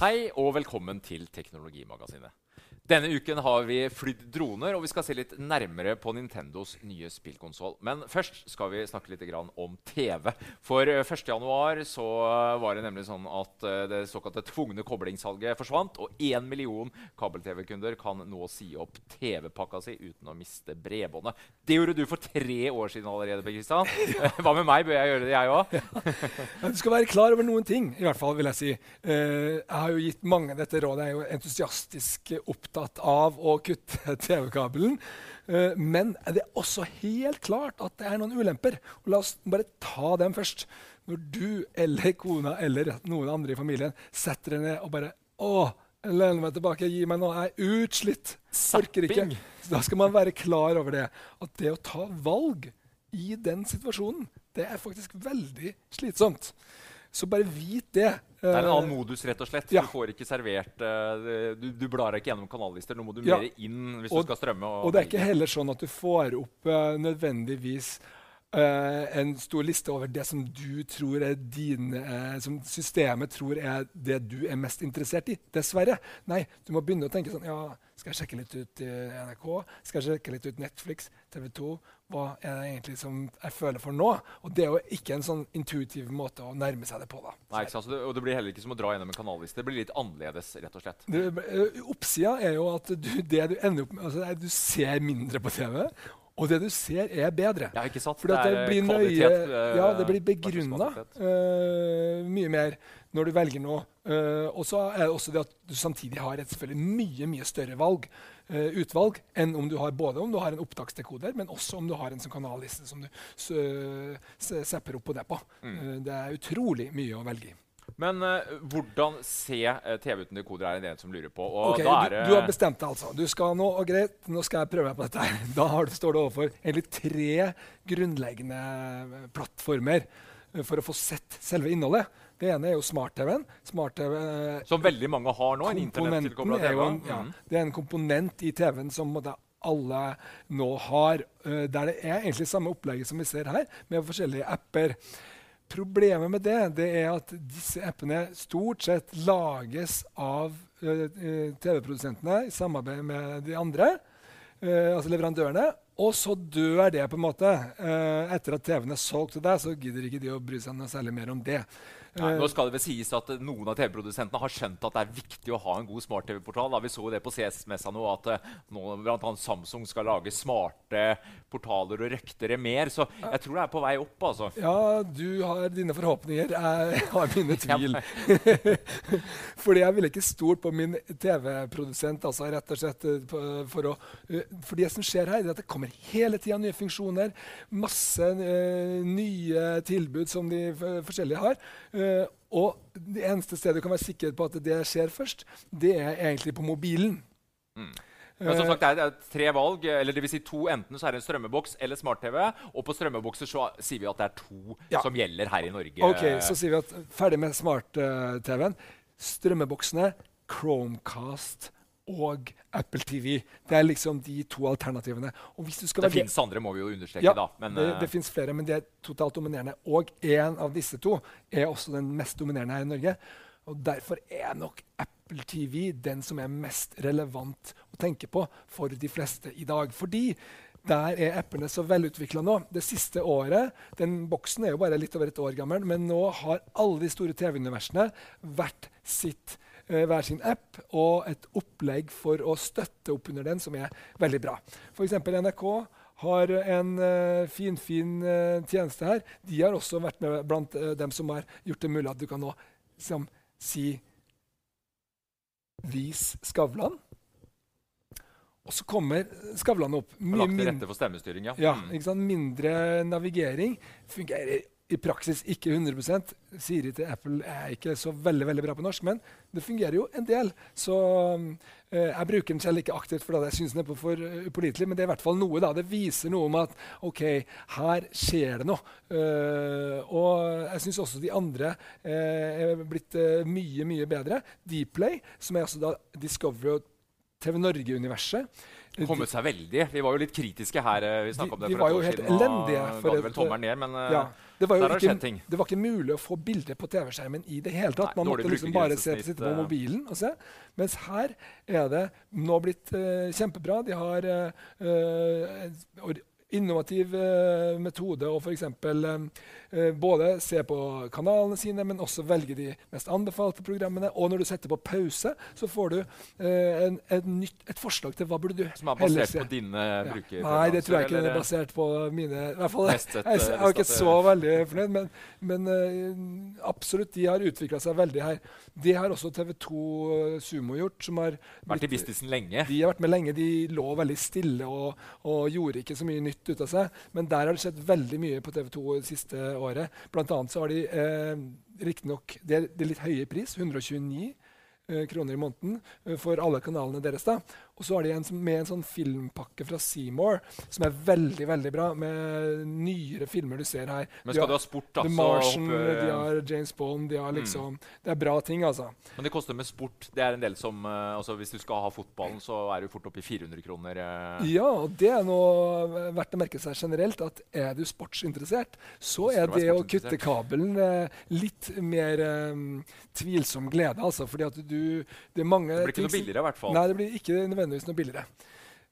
Hei og velkommen til Teknologimagasinet. Denne uken har vi flydd droner, og vi skal se litt nærmere på Nintendos nye spillkonsoll. Men først skal vi snakke litt om TV. For 1.1 så var det nemlig sånn at eh, det såkalte tvungne koblingssalget forsvant, og én million kabel-TV-kunder kan nå si opp TV-pakka si uten å miste bredbåndet. Det gjorde du for tre år siden allerede. Per Kristian. Hva med meg? Bør jeg gjøre det, jeg òg? Ja, du skal være klar over noen ting, i hvert fall, vil jeg si. Jeg har jo gitt mange dette rådet. Jeg er jo entusiastisk opptatt opptatt av å kutte TV-kabelen. Uh, men det er også helt klart at det er noen ulemper. Og la oss bare ta dem først. Når du eller kona eller noen andre i familien setter deg ned og bare Å, lener meg tilbake, gi meg noe, jeg er utslitt. Orker ikke. Da skal man være klar over det. At det å ta valg i den situasjonen, det er faktisk veldig slitsomt. Så bare vit det. Det er en annen eh, modus, rett og slett. Ja. Du får ikke servert uh, du, du, blar ikke gjennom kanallister. Nå må du ja. mer inn hvis og, du skal strømme. Og, og, det er ikke heller sånn at du får opp uh, nødvendigvis Uh, en stor liste over det som du tror er din, uh, som systemet tror er det du er mest interessert i. Dessverre. Nei, du må begynne å tenke sånn ja, Skal jeg sjekke litt ut NRK? Skal jeg sjekke litt ut Netflix? TV 2? Hva er det egentlig som jeg føler for nå? Og Det er jo ikke en sånn intuitiv måte å nærme seg det på. da. Nei, ikke sant? Det, og det blir heller ikke som å dra gjennom en kanalliste. Det blir litt annerledes. rett og slett. Det, oppsida er jo at du, det du ender opp med, altså, du ser mindre på TV. Og det du ser, er bedre. Ja, ikke sant? Fordi det, det, blir kvalitet, nøye, ja, det blir begrunna uh, mye mer når du velger noe. Uh, og så er det også det at du samtidig har et selvfølgelig mye mye større valg, uh, utvalg enn om du har både om du har en opptaksdekoder, men også om du har en sånn kanalliste som du sepper opp på det på. Mm. det er utrolig mye å velge i. Men uh, hvordan se uh, TV uten dekoder er det en som lurer på. Okay, du, du, har bestemt deg, altså. Du skal nå, og greit, nå skal jeg prøve meg på dette. her. Da du, står du overfor egentlig tre grunnleggende eh, plattformer for å få sett selve innholdet. Det ene er jo smart-TV-en. Smart som veldig mange har nå? en TV? En, ja, mm. Det er en komponent i TV-en som alle nå har. Der det er egentlig samme opplegget som vi ser her, med forskjellige apper. Problemet med det, det er at disse appene stort sett lages av uh, TV-produsentene i samarbeid med de andre, uh, altså leverandørene. Og så dør det på en måte. Etter at TV-en er solgt til deg, så gidder ikke de å bry seg noe særlig mer om det. Ja, nå skal det vel sies at Noen av TV-produsentene har skjønt at det er viktig å ha en god smart-TV-portal. Vi så det på CS-messa nå at nå, blant annet Samsung skal lage smarte portaler og røktere mer. Så jeg tror det er på vei opp. altså. Ja, du har dine forhåpninger. Jeg har mine tvil. fordi jeg ville ikke stolt på min TV-produsent. altså rett og slett eh, for, å, eh, for det som skjer her, er at det kommer hele tida nye funksjoner. Masse nye tilbud som de forskjellige har. Uh, og det eneste stedet du kan være sikker på at det skjer først, det er egentlig på mobilen. Mm. Men som sagt, Det er tre valg. eller det vil si to, Enten så er det en strømmeboks eller smart-TV. Og på strømmebokser så sier vi at det er to ja. som gjelder her i Norge. Ok, Så sier vi at ferdig med smart-TV-en. Strømmeboksene, Chromecast og Apple TV. Det er liksom de to alternativene. det fins andre, må vi jo understreke. Ja, da. Men, det, det uh, fins flere, men de er totalt dominerende. Og én av disse to er også den mest dominerende her i Norge. Og Derfor er nok Apple TV den som er mest relevant å tenke på for de fleste i dag. Fordi der er appene så velutvikla nå. Det siste året den Boksen er jo bare litt over et år gammel, men nå har alle de store TV-universene hvert sitt eh, hver sin app og et opplegg for å støtte opp under den, som er veldig bra. F.eks. NRK har en uh, finfin fin, uh, tjeneste her. De har også vært med blant uh, dem som har gjort det mulig at du kan nå liksom, si 'Vis Skavlan'. Og så kommer Skavlan opp. Mye lagt til rette for stemmestyring, ja. ja mm. Mindre navigering. Fungerer i praksis ikke 100% Siri til Apple er ikke så veldig veldig bra på norsk, men det fungerer jo en del. Så eh, jeg bruker den selv ikke aktivt fordi jeg syns den er for uh, upålitelig, men det er i hvert fall noe. da. Det viser noe om at OK, her skjer det noe. Uh, og jeg syns også de andre uh, er blitt mye, mye bedre. Dplay, som er altså da Discovery og TV Norge-universet. Kommet seg veldig. Vi var jo litt kritiske her. eh, Vi snakket om det de for var et jo år helt siden. elendige Og for det vel tommelen ned, men eh, Ja, det, var jo ikke, det var ikke mulig å få bilde på TV-skjermen i det hele tatt. Nei, Man måtte liksom bare se, sitte på eh. mobilen og se. Mens her er det nå blitt uh, kjempebra. De har or- innovativ eh, metode å f.eks. Eh, både se på kanalene sine, men også velge de mest anbefalte programmene. Og når du setter på pause, så får du eh, en, et, nytt, et forslag til hva burde du Som er basert se. på dine Ja. brukere? Nei, det tror jeg ikke den er basert på mine i hvert fall, Mest jeg, jeg, eh, er ikke så veldig fornøyd, men, men eh, absolutt, de har utvikla seg veldig her. Det har også TV2 Sumo gjort. som har Vært i businessen lenge. de har vært med lenge. De lå veldig stille og, og gjorde ikke så mye nytt ut av seg. Men der har det skjedd veldig mye på TV 2 det siste året. Blant annet så har de eh, riktignok det, det litt høye pris, 129 eh, kroner i måneden eh, for alle kanalene deres. da. Og så har de en med en sånn filmpakke fra Seymour som er veldig veldig bra, med nyere filmer du ser her. Men skal du ha sport, da, The Martian, de har James Bond de har liksom, Det er bra ting, altså. Men det koster med sport. Det er en del som eh, altså Hvis du skal ha fotballen, så er du fort oppe i 400 kroner. eh. Ja, og det er noe verdt å merke seg generelt. at Er du sportsinteressert, så er det å kutte kabelen eh, litt mer um, tvilsom glede. altså, fordi at du Det er mange Det blir ikke noe billigere, i hvert fall. Nei, det blir ikke nødvendigvis noe billigere.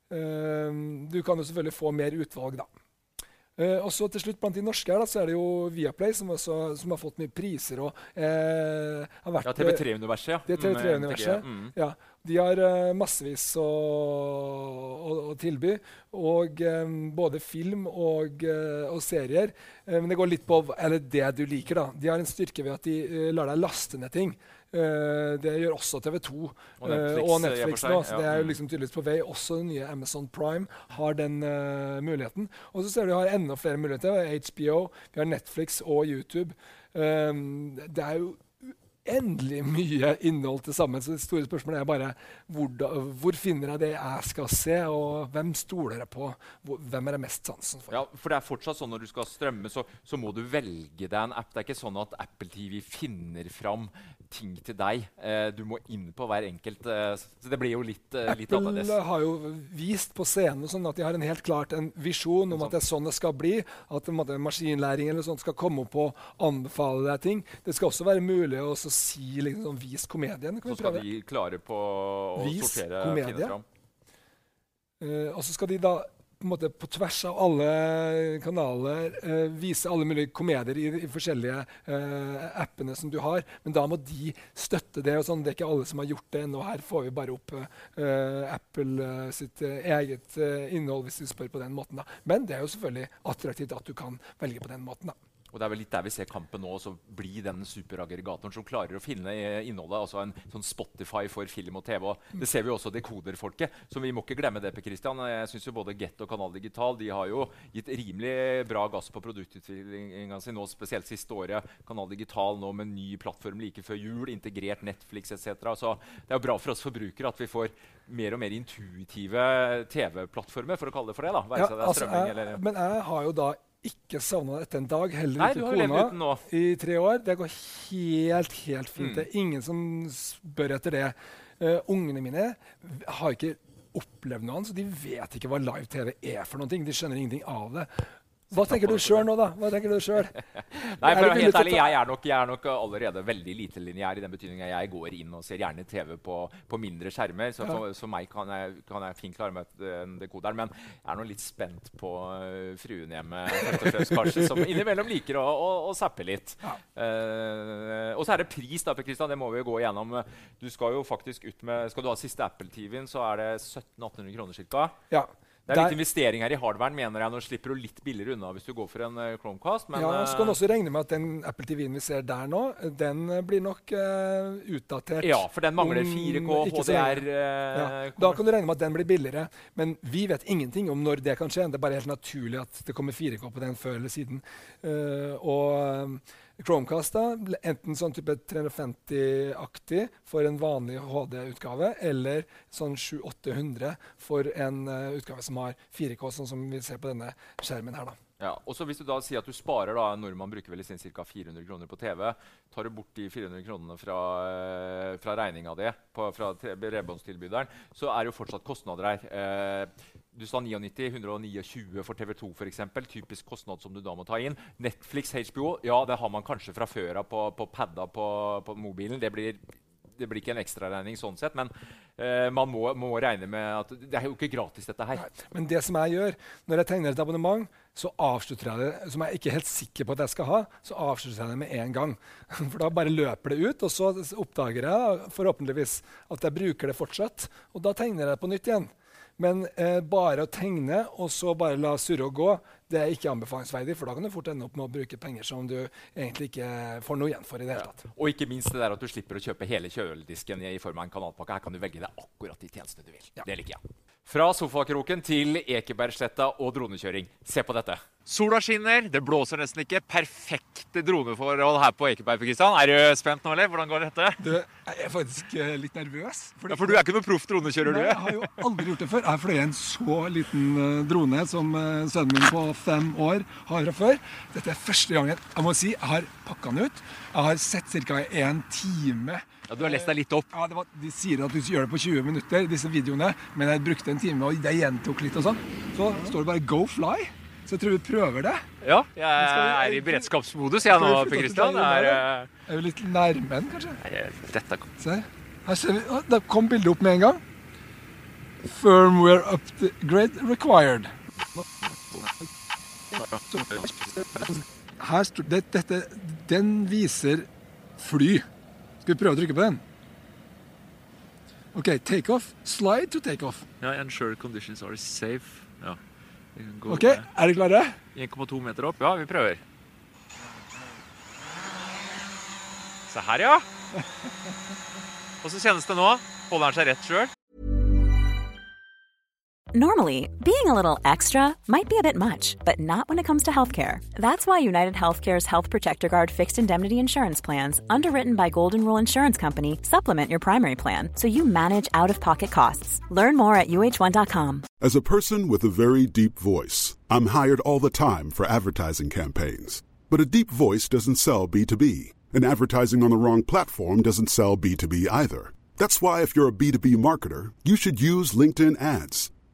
Uh, du kan jo selvfølgelig få mer utvalg, da. Uh, og så til slutt Blant de norske her da, så er det jo Viaplay, som, også, som har fått mye priser. og uh, har vært Ja, TV3-universet, ja. Det er TV3-universet. Mm, mm. Ja, de har uh, massevis å, å, å tilby. Og um, både film og, og serier. Men det går litt på eller det du liker. da. De har en styrke ved at de lar deg laste ned ting. Eh, det gjør også TV2 Og eh, Netflix, og eh, Netflix nå. Så det er jo Mm. liksom tydeligvis på vei. Også den nye Amazon Prime har den eh, muligheten. Og så ser du vi har enda flere muligheter. HBO, vi har Netflix og YouTube. Um, det er jo uendelig mye innhold til sammen. Så det store spørsmålet er bare hvor, hvor finner jeg det jeg skal se, og hvem stoler jeg på? Hvor, hvem er det mest sansen for? Ja, for det er fortsatt sånn når du skal strømme, så, så må du velge deg en app. Det er ikke sånn at Apple TV finner fram ting til deg. Eh, du må inn på hver enkelt. Eh, så det blir jo litt, eh, litt Apple har jo vist på scenen sånn at de har en helt klart en visjon om at det er sånn det skal bli. At måte, maskinlæring eller sånt skal komme opp og anbefale deg ting. Det skal også være mulig å så si liksom sånn, Vis komedien. Kan Så vi skal prøve? de klare på å Vis sortere komedie. fram. Uh, og så skal de da på, måte, på tvers av alle kanaler eh, vise alle mulige komedier i de forskjellige eh, appene som du har. Men da må de støtte det. og sånn. Det er ikke alle som har gjort det ennå. Her får vi bare opp eh, Apple eh, sitt eh, eget eh, innhold, hvis du spør på den måten. da. Men det er jo selvfølgelig attraktivt at du kan velge på den måten. da. Og det er vel litt der vi ser kampen nå. Så bli den superaggregatoren som klarer å finne eh, innholdet. Altså en sånn Spotify for film og TV. Og det ser vi også dekoderfolket. Så vi må ikke glemme det. Per Christian. Jeg synes jo Både Get og Kanal Digital de har jo gitt rimelig bra gass på produktutviklinga si nå, spesielt siste året. Kanal Digital nå med ny plattform like før jul, integrert Netflix etc. Så det er jo bra for oss forbrukere at vi får mer og mer intuitive TV-plattformer, for å kalle det for det. da. Være Ja, altså, jeg, men jeg har jo da ikke savna etter en dag. Heller Nei, ikke kona. i tre år. Det går helt, helt fint. Mm. Det er ingen som spør etter det. Uh, ungene mine har ikke opplevd noe annet, så de vet ikke hva live-TV er for noe. De skjønner ingenting av det. Hva tenker du sjøl nå, da? Hva tenker du selv? Nei, for helt ærlig, jeg er, nok, jeg er nok allerede veldig lite lineær i den betydningen jeg går inn og ser gjerne TV på, på mindre skjermer. Så for, for meg kan jeg, kan jeg fint klare meg en dekoderen. Men jeg er nå litt spent på øh, fruen hjemme, fremst, kanskje, som innimellom liker å, å, å zappe litt. Ja. Eh, og så er det pris, da, Per Christian, det må vi jo gå igjennom. Du skal jo faktisk ut med Skal du ha siste Apple-TV-en, så er det 1700-1800 kroner ca. Ja. Det er litt investering her i hardwaren, mener jeg. Nå slipper du litt billigere unna hvis du går for en eh, Chromecast. Men, ja, så kan du eh, også regne med at den Apple TV-en vi ser der nå, den eh, blir nok uh, utdatert. Ja, for den mangler 4K, om, HDR eh, Ja, da kan du regne med at den blir billigere. Men vi vet ingenting om når det kan skje. Det er bare helt naturlig at det kommer 4K på den før eller siden. Uh, og Chromecast, da, enten sånn type 350-aktig for en vanlig HD-utgave, eller sånn 700-800 for en uh, utgave som har 4K, sånn som vi ser på denne skjermen her. da. Ja, og så Hvis du da sier at du sparer da, nordmann bruker vel i sin ca. 400 kroner på TV. Tar du bort de 400 kronene fra, eh, fra regninga di fra bredbåndstilbyderen, så er det jo fortsatt kostnader her. Eh, du sa 99, 129 for TV2 f.eks. Typisk kostnad som du da må ta inn. Netflix, HBO, ja, det har man kanskje fra før av på, på padda på, på mobilen. Det blir det blir ikke en ekstraregning sånn sett, men uh, man må, må, regne med at det er jo ikke gratis, dette her. Nei, men det som jeg gjør når jeg tegner et abonnement, så avslutter jeg det som jeg ikke er helt sikker på at jeg skal ha, så avslutter jeg det med en gang. For da bare løper det ut, og så oppdager jeg forhåpentligvis at jeg bruker det fortsatt. Og da tegner jeg det på nytt igjen. Men eh, bare å tegne og så bare la surre og gå, det er ikke anbefalingsverdig. For da kan du fort ende opp med å bruke penger som du egentlig ikke får noe igjen for. i det hele tatt. Og ikke minst det der at du slipper å kjøpe hele kjøledisken i form av en kanalpakke. Her kan du velge deg akkurat de tjenestene du vil. Ja. Det liker jeg. Fra sofakroken til Ekebergsletta og dronekjøring. Se på dette. Sola skinner, det blåser nesten ikke. Perfekte droneforhold her på Ekeberg. Kristian. Er du spent nå, eller? Hvordan går dette? Du, jeg er faktisk uh, litt nervøs. Ja, For du er ikke noen proff dronekjører, du? Jeg har jo aldri gjort det før. Jeg fløyet en så liten uh, drone som uh, sønnen min på fem år har fra før. Dette er første gangen jeg må si, jeg har pakka den ut. Jeg har sett ca. en time ja, Du har lest deg litt opp? Ja, var, De sier at du gjør det på 20 minutter, disse videoene. Men jeg brukte en time, og jeg gjentok litt og sånn. Så står det bare 'go fly'. Så jeg tror vi prøver det. Ja, jeg er i beredskapsmodus jeg nå, Per Kristian. Er, er vi litt nærme den, kanskje? Nei, dette Se her. ser vi. Da kom bildet opp med en gang. Firmware upgrade required. Her står det, dette, Den viser fly. Skal vi prøve å trykke på den? OK, takeoff. Slide to takeoff. Ja, ensure conditions are safe. Ja. OK, er dere klare? 1,2 meter opp. Ja, vi prøver. Se her, ja. Åssen kjennes det nå? Holder han seg rett sjøl? Normally, being a little extra might be a bit much, but not when it comes to healthcare. That's why United Healthcare's Health Protector Guard fixed indemnity insurance plans, underwritten by Golden Rule Insurance Company, supplement your primary plan so you manage out of pocket costs. Learn more at uh1.com. As a person with a very deep voice, I'm hired all the time for advertising campaigns. But a deep voice doesn't sell B2B, and advertising on the wrong platform doesn't sell B2B either. That's why, if you're a B2B marketer, you should use LinkedIn ads.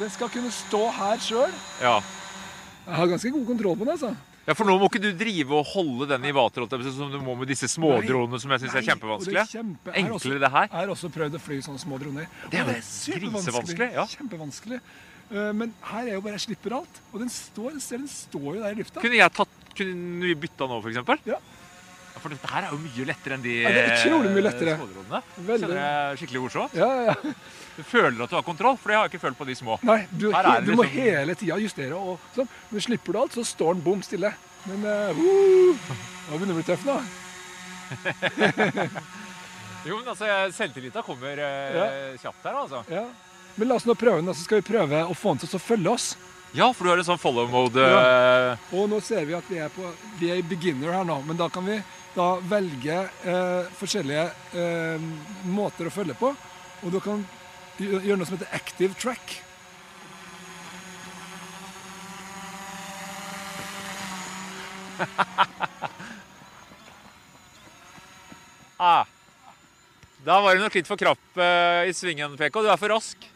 Den skal kunne stå her sjøl. Ja. Jeg har ganske god kontroll på den. altså. ja, For nå må ikke du drive og holde den i vater som du må med disse smådronene som jeg syns er kjempevanskelige. det er kjempe- Enklere det her. Jeg har også prøvd å fly sånne små droner. Det er Og jo supervanskelig. ja. Kjempevanskelig. Eh, Men her er jo bare jeg slipper alt. Og den står, ser, den står jo der i lufta. Kunne jeg tatt Kunne vi bytta nå, f.eks.? Ja. Ja, For dette her er jo mye lettere enn de Ja, det er utrolig mye lettere. eh, smådronene. Kjenner jeg skikkelig morsomt. Ja, ja, ja. Du føler at du har kontroll, for det har jeg ikke følt på de små. Nei, du, du må liksom- hele tida justere. og sånn. Men slipper du alt, så står den bom stille. Men uh, uh, nå begynner det å bli tøft nå. Jo, men altså, selvtillita kommer eh, kjapt her, altså. Ja. Men la oss nå prøve den, så skal vi prøve å få den til å følge oss. Ja, for du har en sånn follow mode. Ja. eh, Og nå ser vi at vi er, på, vi er i beginner her nå, men da kan vi da velge eh, forskjellige eh, måter å følge på. Og du kan gjøre noe som heter active track. Ah. Da var du nok litt for krapp eh, i svingen, PK. Du er for rask.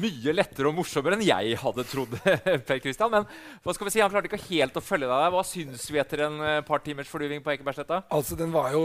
Mye lettere og morsommere enn jeg hadde trodd. Per Christian. Men hva skal vi si, han klarte ikke helt å følge deg der. Hva syns vi etter en eh, par timers flyving på Ekebergsletta? Altså, den var jo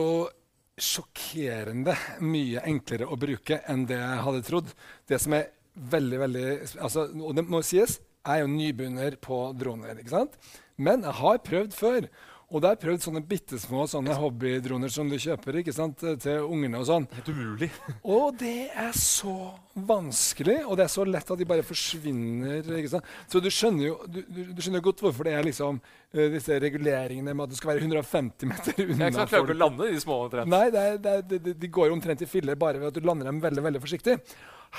sjokkerende mye enklere å bruke enn det jeg hadde trodd. Det som er veldig, veldig altså, Og det må sies, jeg er jo nybegynner på droner, ikke sant? Men jeg har prøvd før. Og det er prøvd sånne bitte små hobbydroner som du kjøper ikke sant, til ungene og sånn. Helt umulig. Og det er så vanskelig, og det er så lett at de bare forsvinner. ikke sant? Så du skjønner jo du, du, skjønner godt hvorfor det er liksom uh, disse reguleringene med at du skal være 150 meter Jeg unna. klarer ikke å lande de små omtrent. Nei, det er, det er, det, de går omtrent i filler bare ved at du lander dem veldig veldig forsiktig.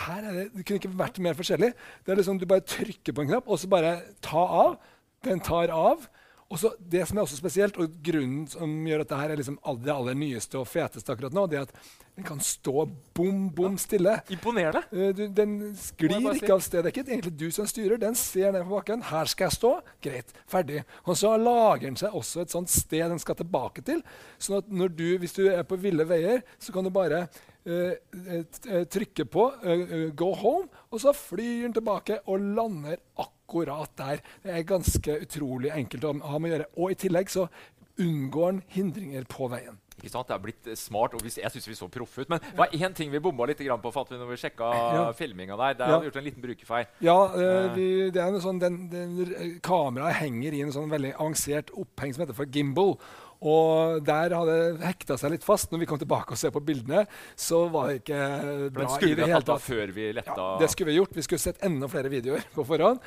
Her er det, det kunne ikke vært mer forskjellig. Det er liksom Du bare trykker på en knapp, og så bare ta av. Den tar av. Og så Det som er også spesielt, og grunnen som gjør at dette er liksom all- det aller nyeste og feteste akkurat nå, det er at den kan stå bom, bom stille. Imponerende. Eh, Du, den sklir si. ikke av sted. Det er ikke egentlig du som styrer. Den ser ned på bakken. Her skal jeg stå. Greit. Ferdig. Og så lager den seg også et sånt sted den skal tilbake til. Sånn at når du, hvis du er på ville veier, så kan du bare eh, eh, eh, trykke på 'go home', og så flyr den tilbake og lander akkurat der. Det er ganske utrolig enkelt å ha med å gjøre. Og i tillegg så unngår den hindringer på veien. Ikke sant? Det er blitt eh, smart, og jeg syns vi så proffe ut. Men det var én ting vi bomma litt på fant vi når vi sjekka Ja. filminga der. Der Ja. hadde vi gjort en liten brukerfeil. Ja, eh, vi, det er en sånn, den, den, kameraet henger i en sånn veldig avansert oppheng som heter for gimbal. Og der hadde det hekta seg litt fast. Når vi kom tilbake og ser på bildene, så var det ikke bra i det hele tatt. før vi letta Ja, det skulle vi gjort. Vi skulle sett enda flere videoer på forhånd.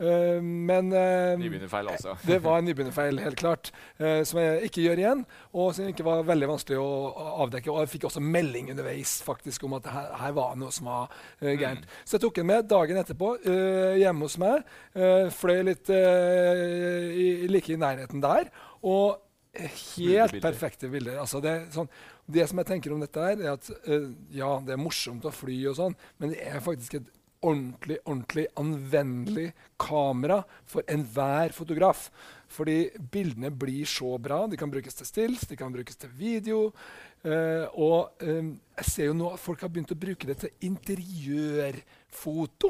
Eh, men eh, nybegynnerfeil, altså. det var en nybegynnerfeil, helt klart, eh, som jeg ikke gjør igjen. Og som ikke var veldig vanskelig å avdekke. Og jeg fikk også melding underveis faktisk om at her, her var noe som var uh, gærent. Så jeg tok den med dagen etterpå hjemme hos meg. fløy litt i, like i nærheten der. Og helt perfekte bilder. Altså det, sånn, det som jeg tenker om dette, her, er at ja, det er morsomt å fly, og sånn, men det er faktisk et ordentlig, ordentlig anvendelig kamera for enhver fotograf. Fordi bildene blir så bra. De kan brukes til stills, de kan brukes til video. Uh, og um, jeg ser jo nå at folk har begynt å bruke det til interiørfoto.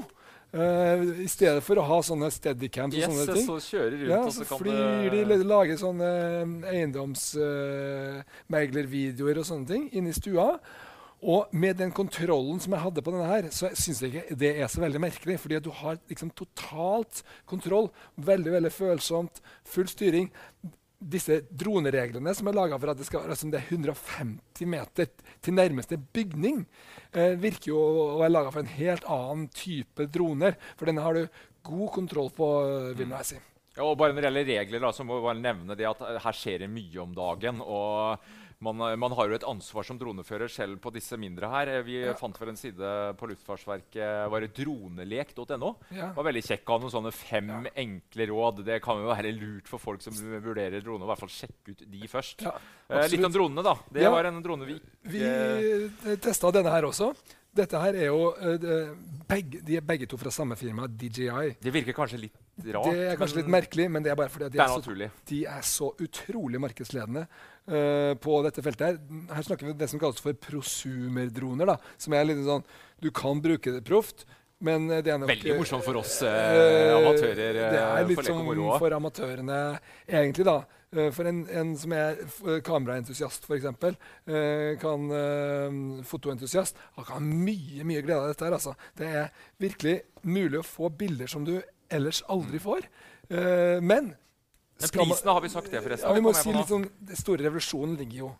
Uh, I stedet for å ha sånne steadycams og Yes, sånne ting. så kjører rundt, Ja, så så flyr de, det lager sånne eiendomsmeglervideoer og sånne ting inne i stua. Og med den kontrollen som jeg hadde på denne her, så syns jeg ikke det er så veldig merkelig. Fordi du har liksom totalt kontroll. Veldig veldig følsomt. Full styring. Disse dronereglene som er laga for at det skal være som det er 150 meter til nærmeste bygning, eh, virker jo å være laga for en helt annen type droner. For denne har du god kontroll på, vil jeg si. Ja, og bare Når det gjelder regler, da, så må vi bare nevne det at eh, her skjer det mye om dagen. og man, eh, man har jo et ansvar som dronefører selv på disse mindre her. Vi Vi fant vel en side på Luftfartsverket var det dronelek.no. Ja. Var veldig kjekk å ha noen sånne fem enkle råd. Det kan jo være lurt for folk som vurderer droner. I hvert fall sjekke ut de først. Ja, eh, litt om dronene, da. Det Ja. var en drone vi Vi testa denne her også. Dette her er jo eh, begge, De er begge to fra samme firma, DJI. Det virker kanskje litt rart. Det er kanskje litt merkelig, men det er bare fordi de er, er så, de er så utrolig markedsledende eh, på dette feltet. Her Her snakker vi om det som kalles for prosumerdroner. da, som er litt sånn, Du kan bruke det proft, men eh, det er nok Veldig morsomt for oss eh, eh, amatører. Det eh, er litt for som moro for amatørene, egentlig. da. Eh, For en, en som er eh, kameraentusiast, f.eks., kan eh, fotoentusiast, han kan ha mye mye glede av dette. her, altså. Det er virkelig mulig å få bilder som du ellers aldri får. Eh, men. Men prisene har vi sagt det, forresten. ja, vi må si litt sånn, Den store revolusjonen ligger jo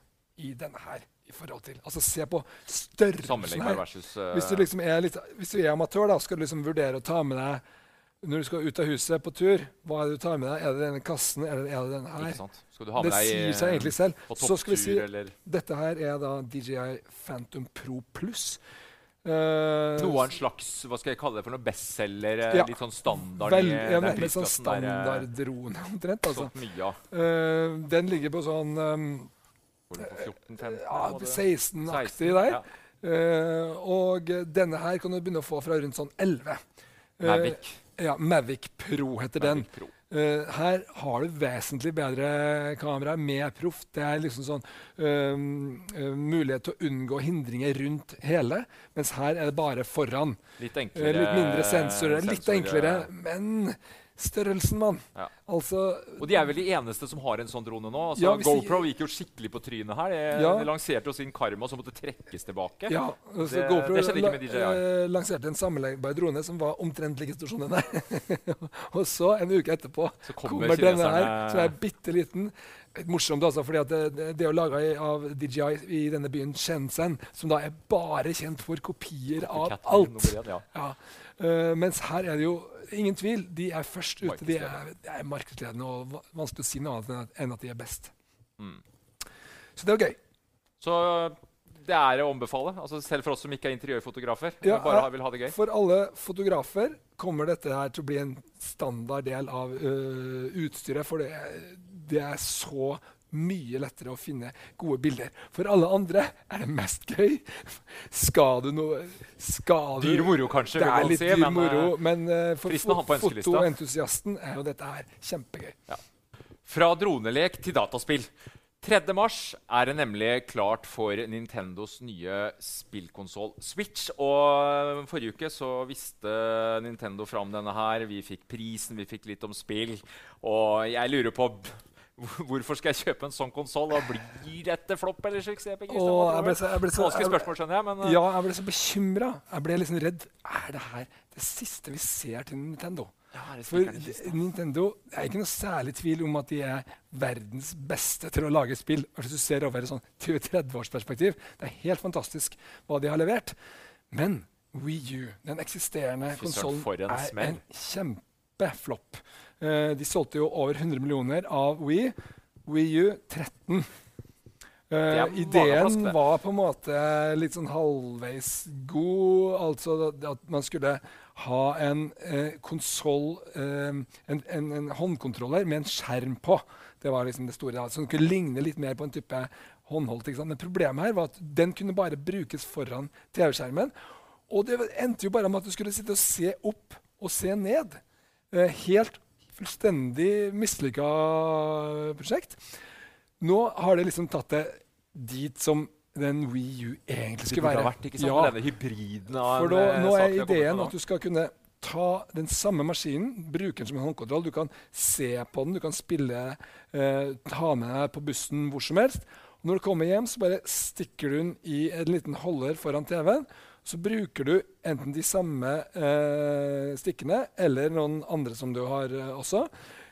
i denne her. i forhold til. Altså Se på størrelsen her. versus uh... Hvis du liksom er litt, hvis du er amatør, da, skal du liksom vurdere å ta med deg når du skal ut av huset på tur. Hva er det du tar med deg? Er det denne kassen, eller er det denne her? Det sier seg eh, egentlig selv. Så skal vi si dette her er da DJI Phantom Pro Pluss. Eh, noe av en slags hva skal jeg kalle det for noe bestselger? eh, Ja. Litt sånn standard vel, ja, den litt sånn eh, standarddrone omtrent. altså. Solgt mye ja. uh, den ligger på sånn um, Går den på 14-15? ja, må det- 16-aktig der. Ja. Eh, og denne her kan du begynne å få fra rundt sånn 11. Eh, Mavic. ja, Mavic Pro heter den. Pro. Eh, her har du vesentlig bedre kamera, mer proff. Det er liksom sånn uh, mulighet til å unngå hindringer rundt hele, mens her er det bare foran. Litt enklere. enklere litt mindre sensorer, litt enklere, men størrelsen, mann. Ja. Altså Og de er vel de eneste som har en sånn drone nå. Altså, Ja, GoPro gikk jo skikkelig på trynet her. De, Ja. de lanserte jo sin Karma som måtte trekkes tilbake. Ja, altså Det- GoPro det skjedde ikke med DJI. eh, lanserte en sammenleggbar drone som var omtrent like stor som den og så, en uke etterpå, Så kommer kommer denne her, som er bitte liten. Morsomt, altså, fordi at det, det, er laga av DJI i denne byen Shenzhen, som da er bare kjent for kopier av alt. ja. Ja. Uh, mens her er det jo ingen tvil. De er først ute. De er, de er markedsledende og vanskelig å si noe annet enn at, de er best. Mm. Så det er gøy. Så det er å ombefale? Altså, selv for oss som ikke er interiørfotografer. Ja, bare ha- vil ha det gøy. For alle fotografer kommer dette her til å bli en standard del av uh, utstyret. For det, det er så mye lettere å finne gode bilder. For alle andre er det mest gøy. Skal du noe skal Dyr moro, kanskje. Det er litt dyr men, moro, eh, men uh, for fotoentusiasten er jo dette her kjempegøy. Fra dronelek til dataspill. 3. mars er det nemlig klart for Nintendos nye spillkonsoll Switch. Og Forrige uke så visste Nintendo fram denne her. Vi fikk prisen, vi fikk litt om spill. Og jeg lurer på Hvorfor skal jeg kjøpe en sånn konsoll? Blir dette flopp eller suksess? Vanskelig spørsmål, skjønner jeg. Men eh, ja, jeg ble så bekymra. Jeg ble liksom redd. Er det her det siste vi ser til Nintendo? ja, det For? Nintendo det er ikke noe særlig tvil om at de er verdens beste til å lage spill. Hvis du ser over et sånn 20-30-årsperspektiv. Det er helt fantastisk hva de har levert. Men Wii U, den eksisterende konsollen, er en kjempeflopp. Eh, de solgte jo over 100 millioner av Wii. Wii U 13. Eh, er ideen var på en måte litt sånn halvveis god. Altså at- man skulle ha en eh, konsoll eh, en, en, en håndkontroller med en skjerm på. Det var liksom det store. Altså, Som kunne ligne litt mer på en type håndholdt. Men problemet her var at den kunne bare brukes foran TV-skjermen. Og det endte jo bare med at du skulle sitte og se opp og se ned. Eh, helt fullstendig mislykka prosjekt. Nå har det liksom tatt det dit som den Wii U egentlig skulle være. vært ikke sant? Ja, denne hybriden av for da, eh, nå er ideen at du skal kunne ta den samme maskinen, bruke den som en håndkontroll. Du kan se på den, du kan spille, eh, ta med deg på bussen hvor som helst. Og når du kommer hjem, så bare stikker du den i en liten holder foran TV-en. Så bruker du enten de samme eh, stikkene eller noen andre som du har eh, også,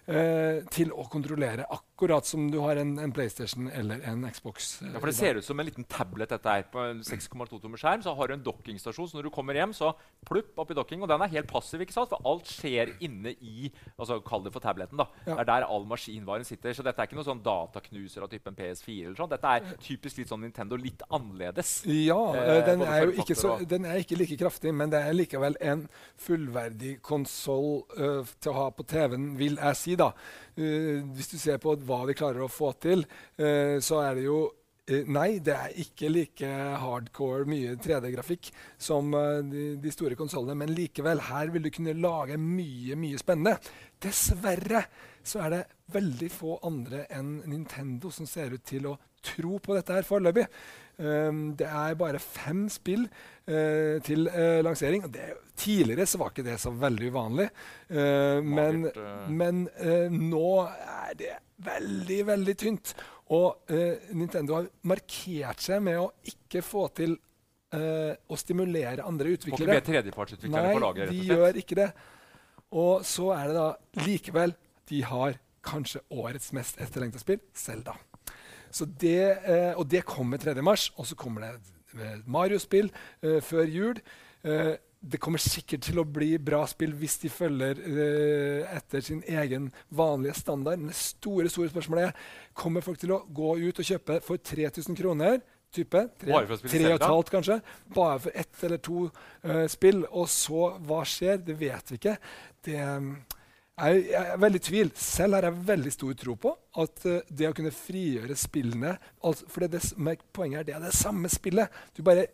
eh, til å kontrollere. Akkurat som du har en, en PlayStation eller en Xbox. eh, Ja, for Det ser ut som en liten tablet. dette her På en 6,2 tommer skjerm så har du en dokkingstasjon. Så når du kommer hjem, så plupp oppi docking. Og den er helt passiv, ikke sant? for alt skjer inne i altså Kall det for tableten. da. Ja. Det er der all maskinvaren sitter. Så dette er ikke noe sånn dataknuser av typen PS4. eller sånn. Dette er typisk litt sånn Nintendo, litt annerledes. Ja, Eh, eh, den, er jo ikke så, den er ikke like kraftig, men det er likevel en fullverdig konsoll uh, til å ha på TV-en, vil jeg si. Da. Eh, hvis du ser på hva de klarer å få til, eh, så er det jo Eh, nei, det er ikke like hardcore mye 3D-grafikk som de, de, store konsollene. Men likevel, her vil du kunne lage mye, mye spennende. Dessverre så er det veldig få andre enn Nintendo som ser ut til å tro på dette her foreløpig. Um, det er bare fem spill uh, til uh, lansering. Det, tidligere så var ikke det så veldig uvanlig. Uh, men, men nå er det veldig, veldig tynt. Og Nintendo har markert seg med å ikke få til å stimulere andre utviklere. Får ikke med tredjepartsutviklerne på laget? Nei, de gjør ikke det. Og så er det da likevel De har kanskje årets mest etterlengta spill, Selda. Det, eh, og det kommer 3. mars. Og så kommer det et Mario-spill før jul. Eh, det kommer sikkert til å bli bra spill hvis de følger uh, etter sin egen vanlige standard. Men det store store spørsmålet er kommer folk til å gå ut og kjøpe for 3000 kroner. Type, tre, bare for tre og et halvt, kanskje. Bare for ett eller to uh, spill. Og så, hva skjer? Det vet vi ikke. Det er, jeg er veldig i tvil. Selv har jeg veldig stor tro på at uh, det å kunne frigjøre spillene altså, For det, det, poenget er det er det samme spillet. Du bare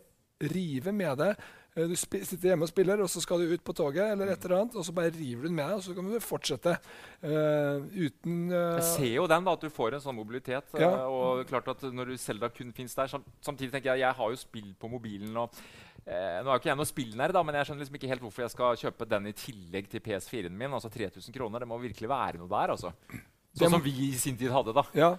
river med det Eh, du sitter hjemme og spiller, og så skal du ut på toget, eller et eller annet, og så bare river du den med deg, og så kan du fortsette uh, uten uh, Jeg ser jo den, da, at du får en sånn mobilitet. Ja. Uh, og klart at når Selda kun fins der Samtidig tenker jeg jeg har jo spill på mobilen. og nå er ikke jeg noe spillnær, da, men jeg skjønner liksom ikke helt hvorfor jeg skal kjøpe den i tillegg til PS4-en min. altså 3000 kroner, Det må virkelig være noe der. altså. Sånn som vi i sin tid hadde, da. Ja.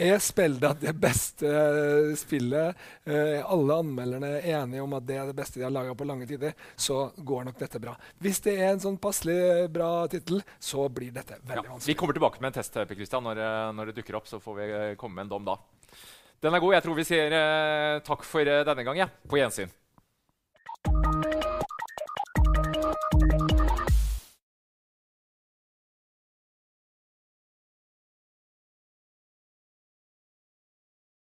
Er Spelda det beste uh, spillet? Uh, alle anmelderne er enige om at det er det beste de har laga på lange tider. Så går nok dette bra. Hvis det er en sånn passelig bra tittel, så blir dette veldig ja. vanskelig. Vi kommer tilbake med en test Christian, når, eh, når, det dukker opp. Så får vi komme med en dom da. Den er god. Jeg tror vi sier takk for denne gang. Ja. På gjensyn. Thank you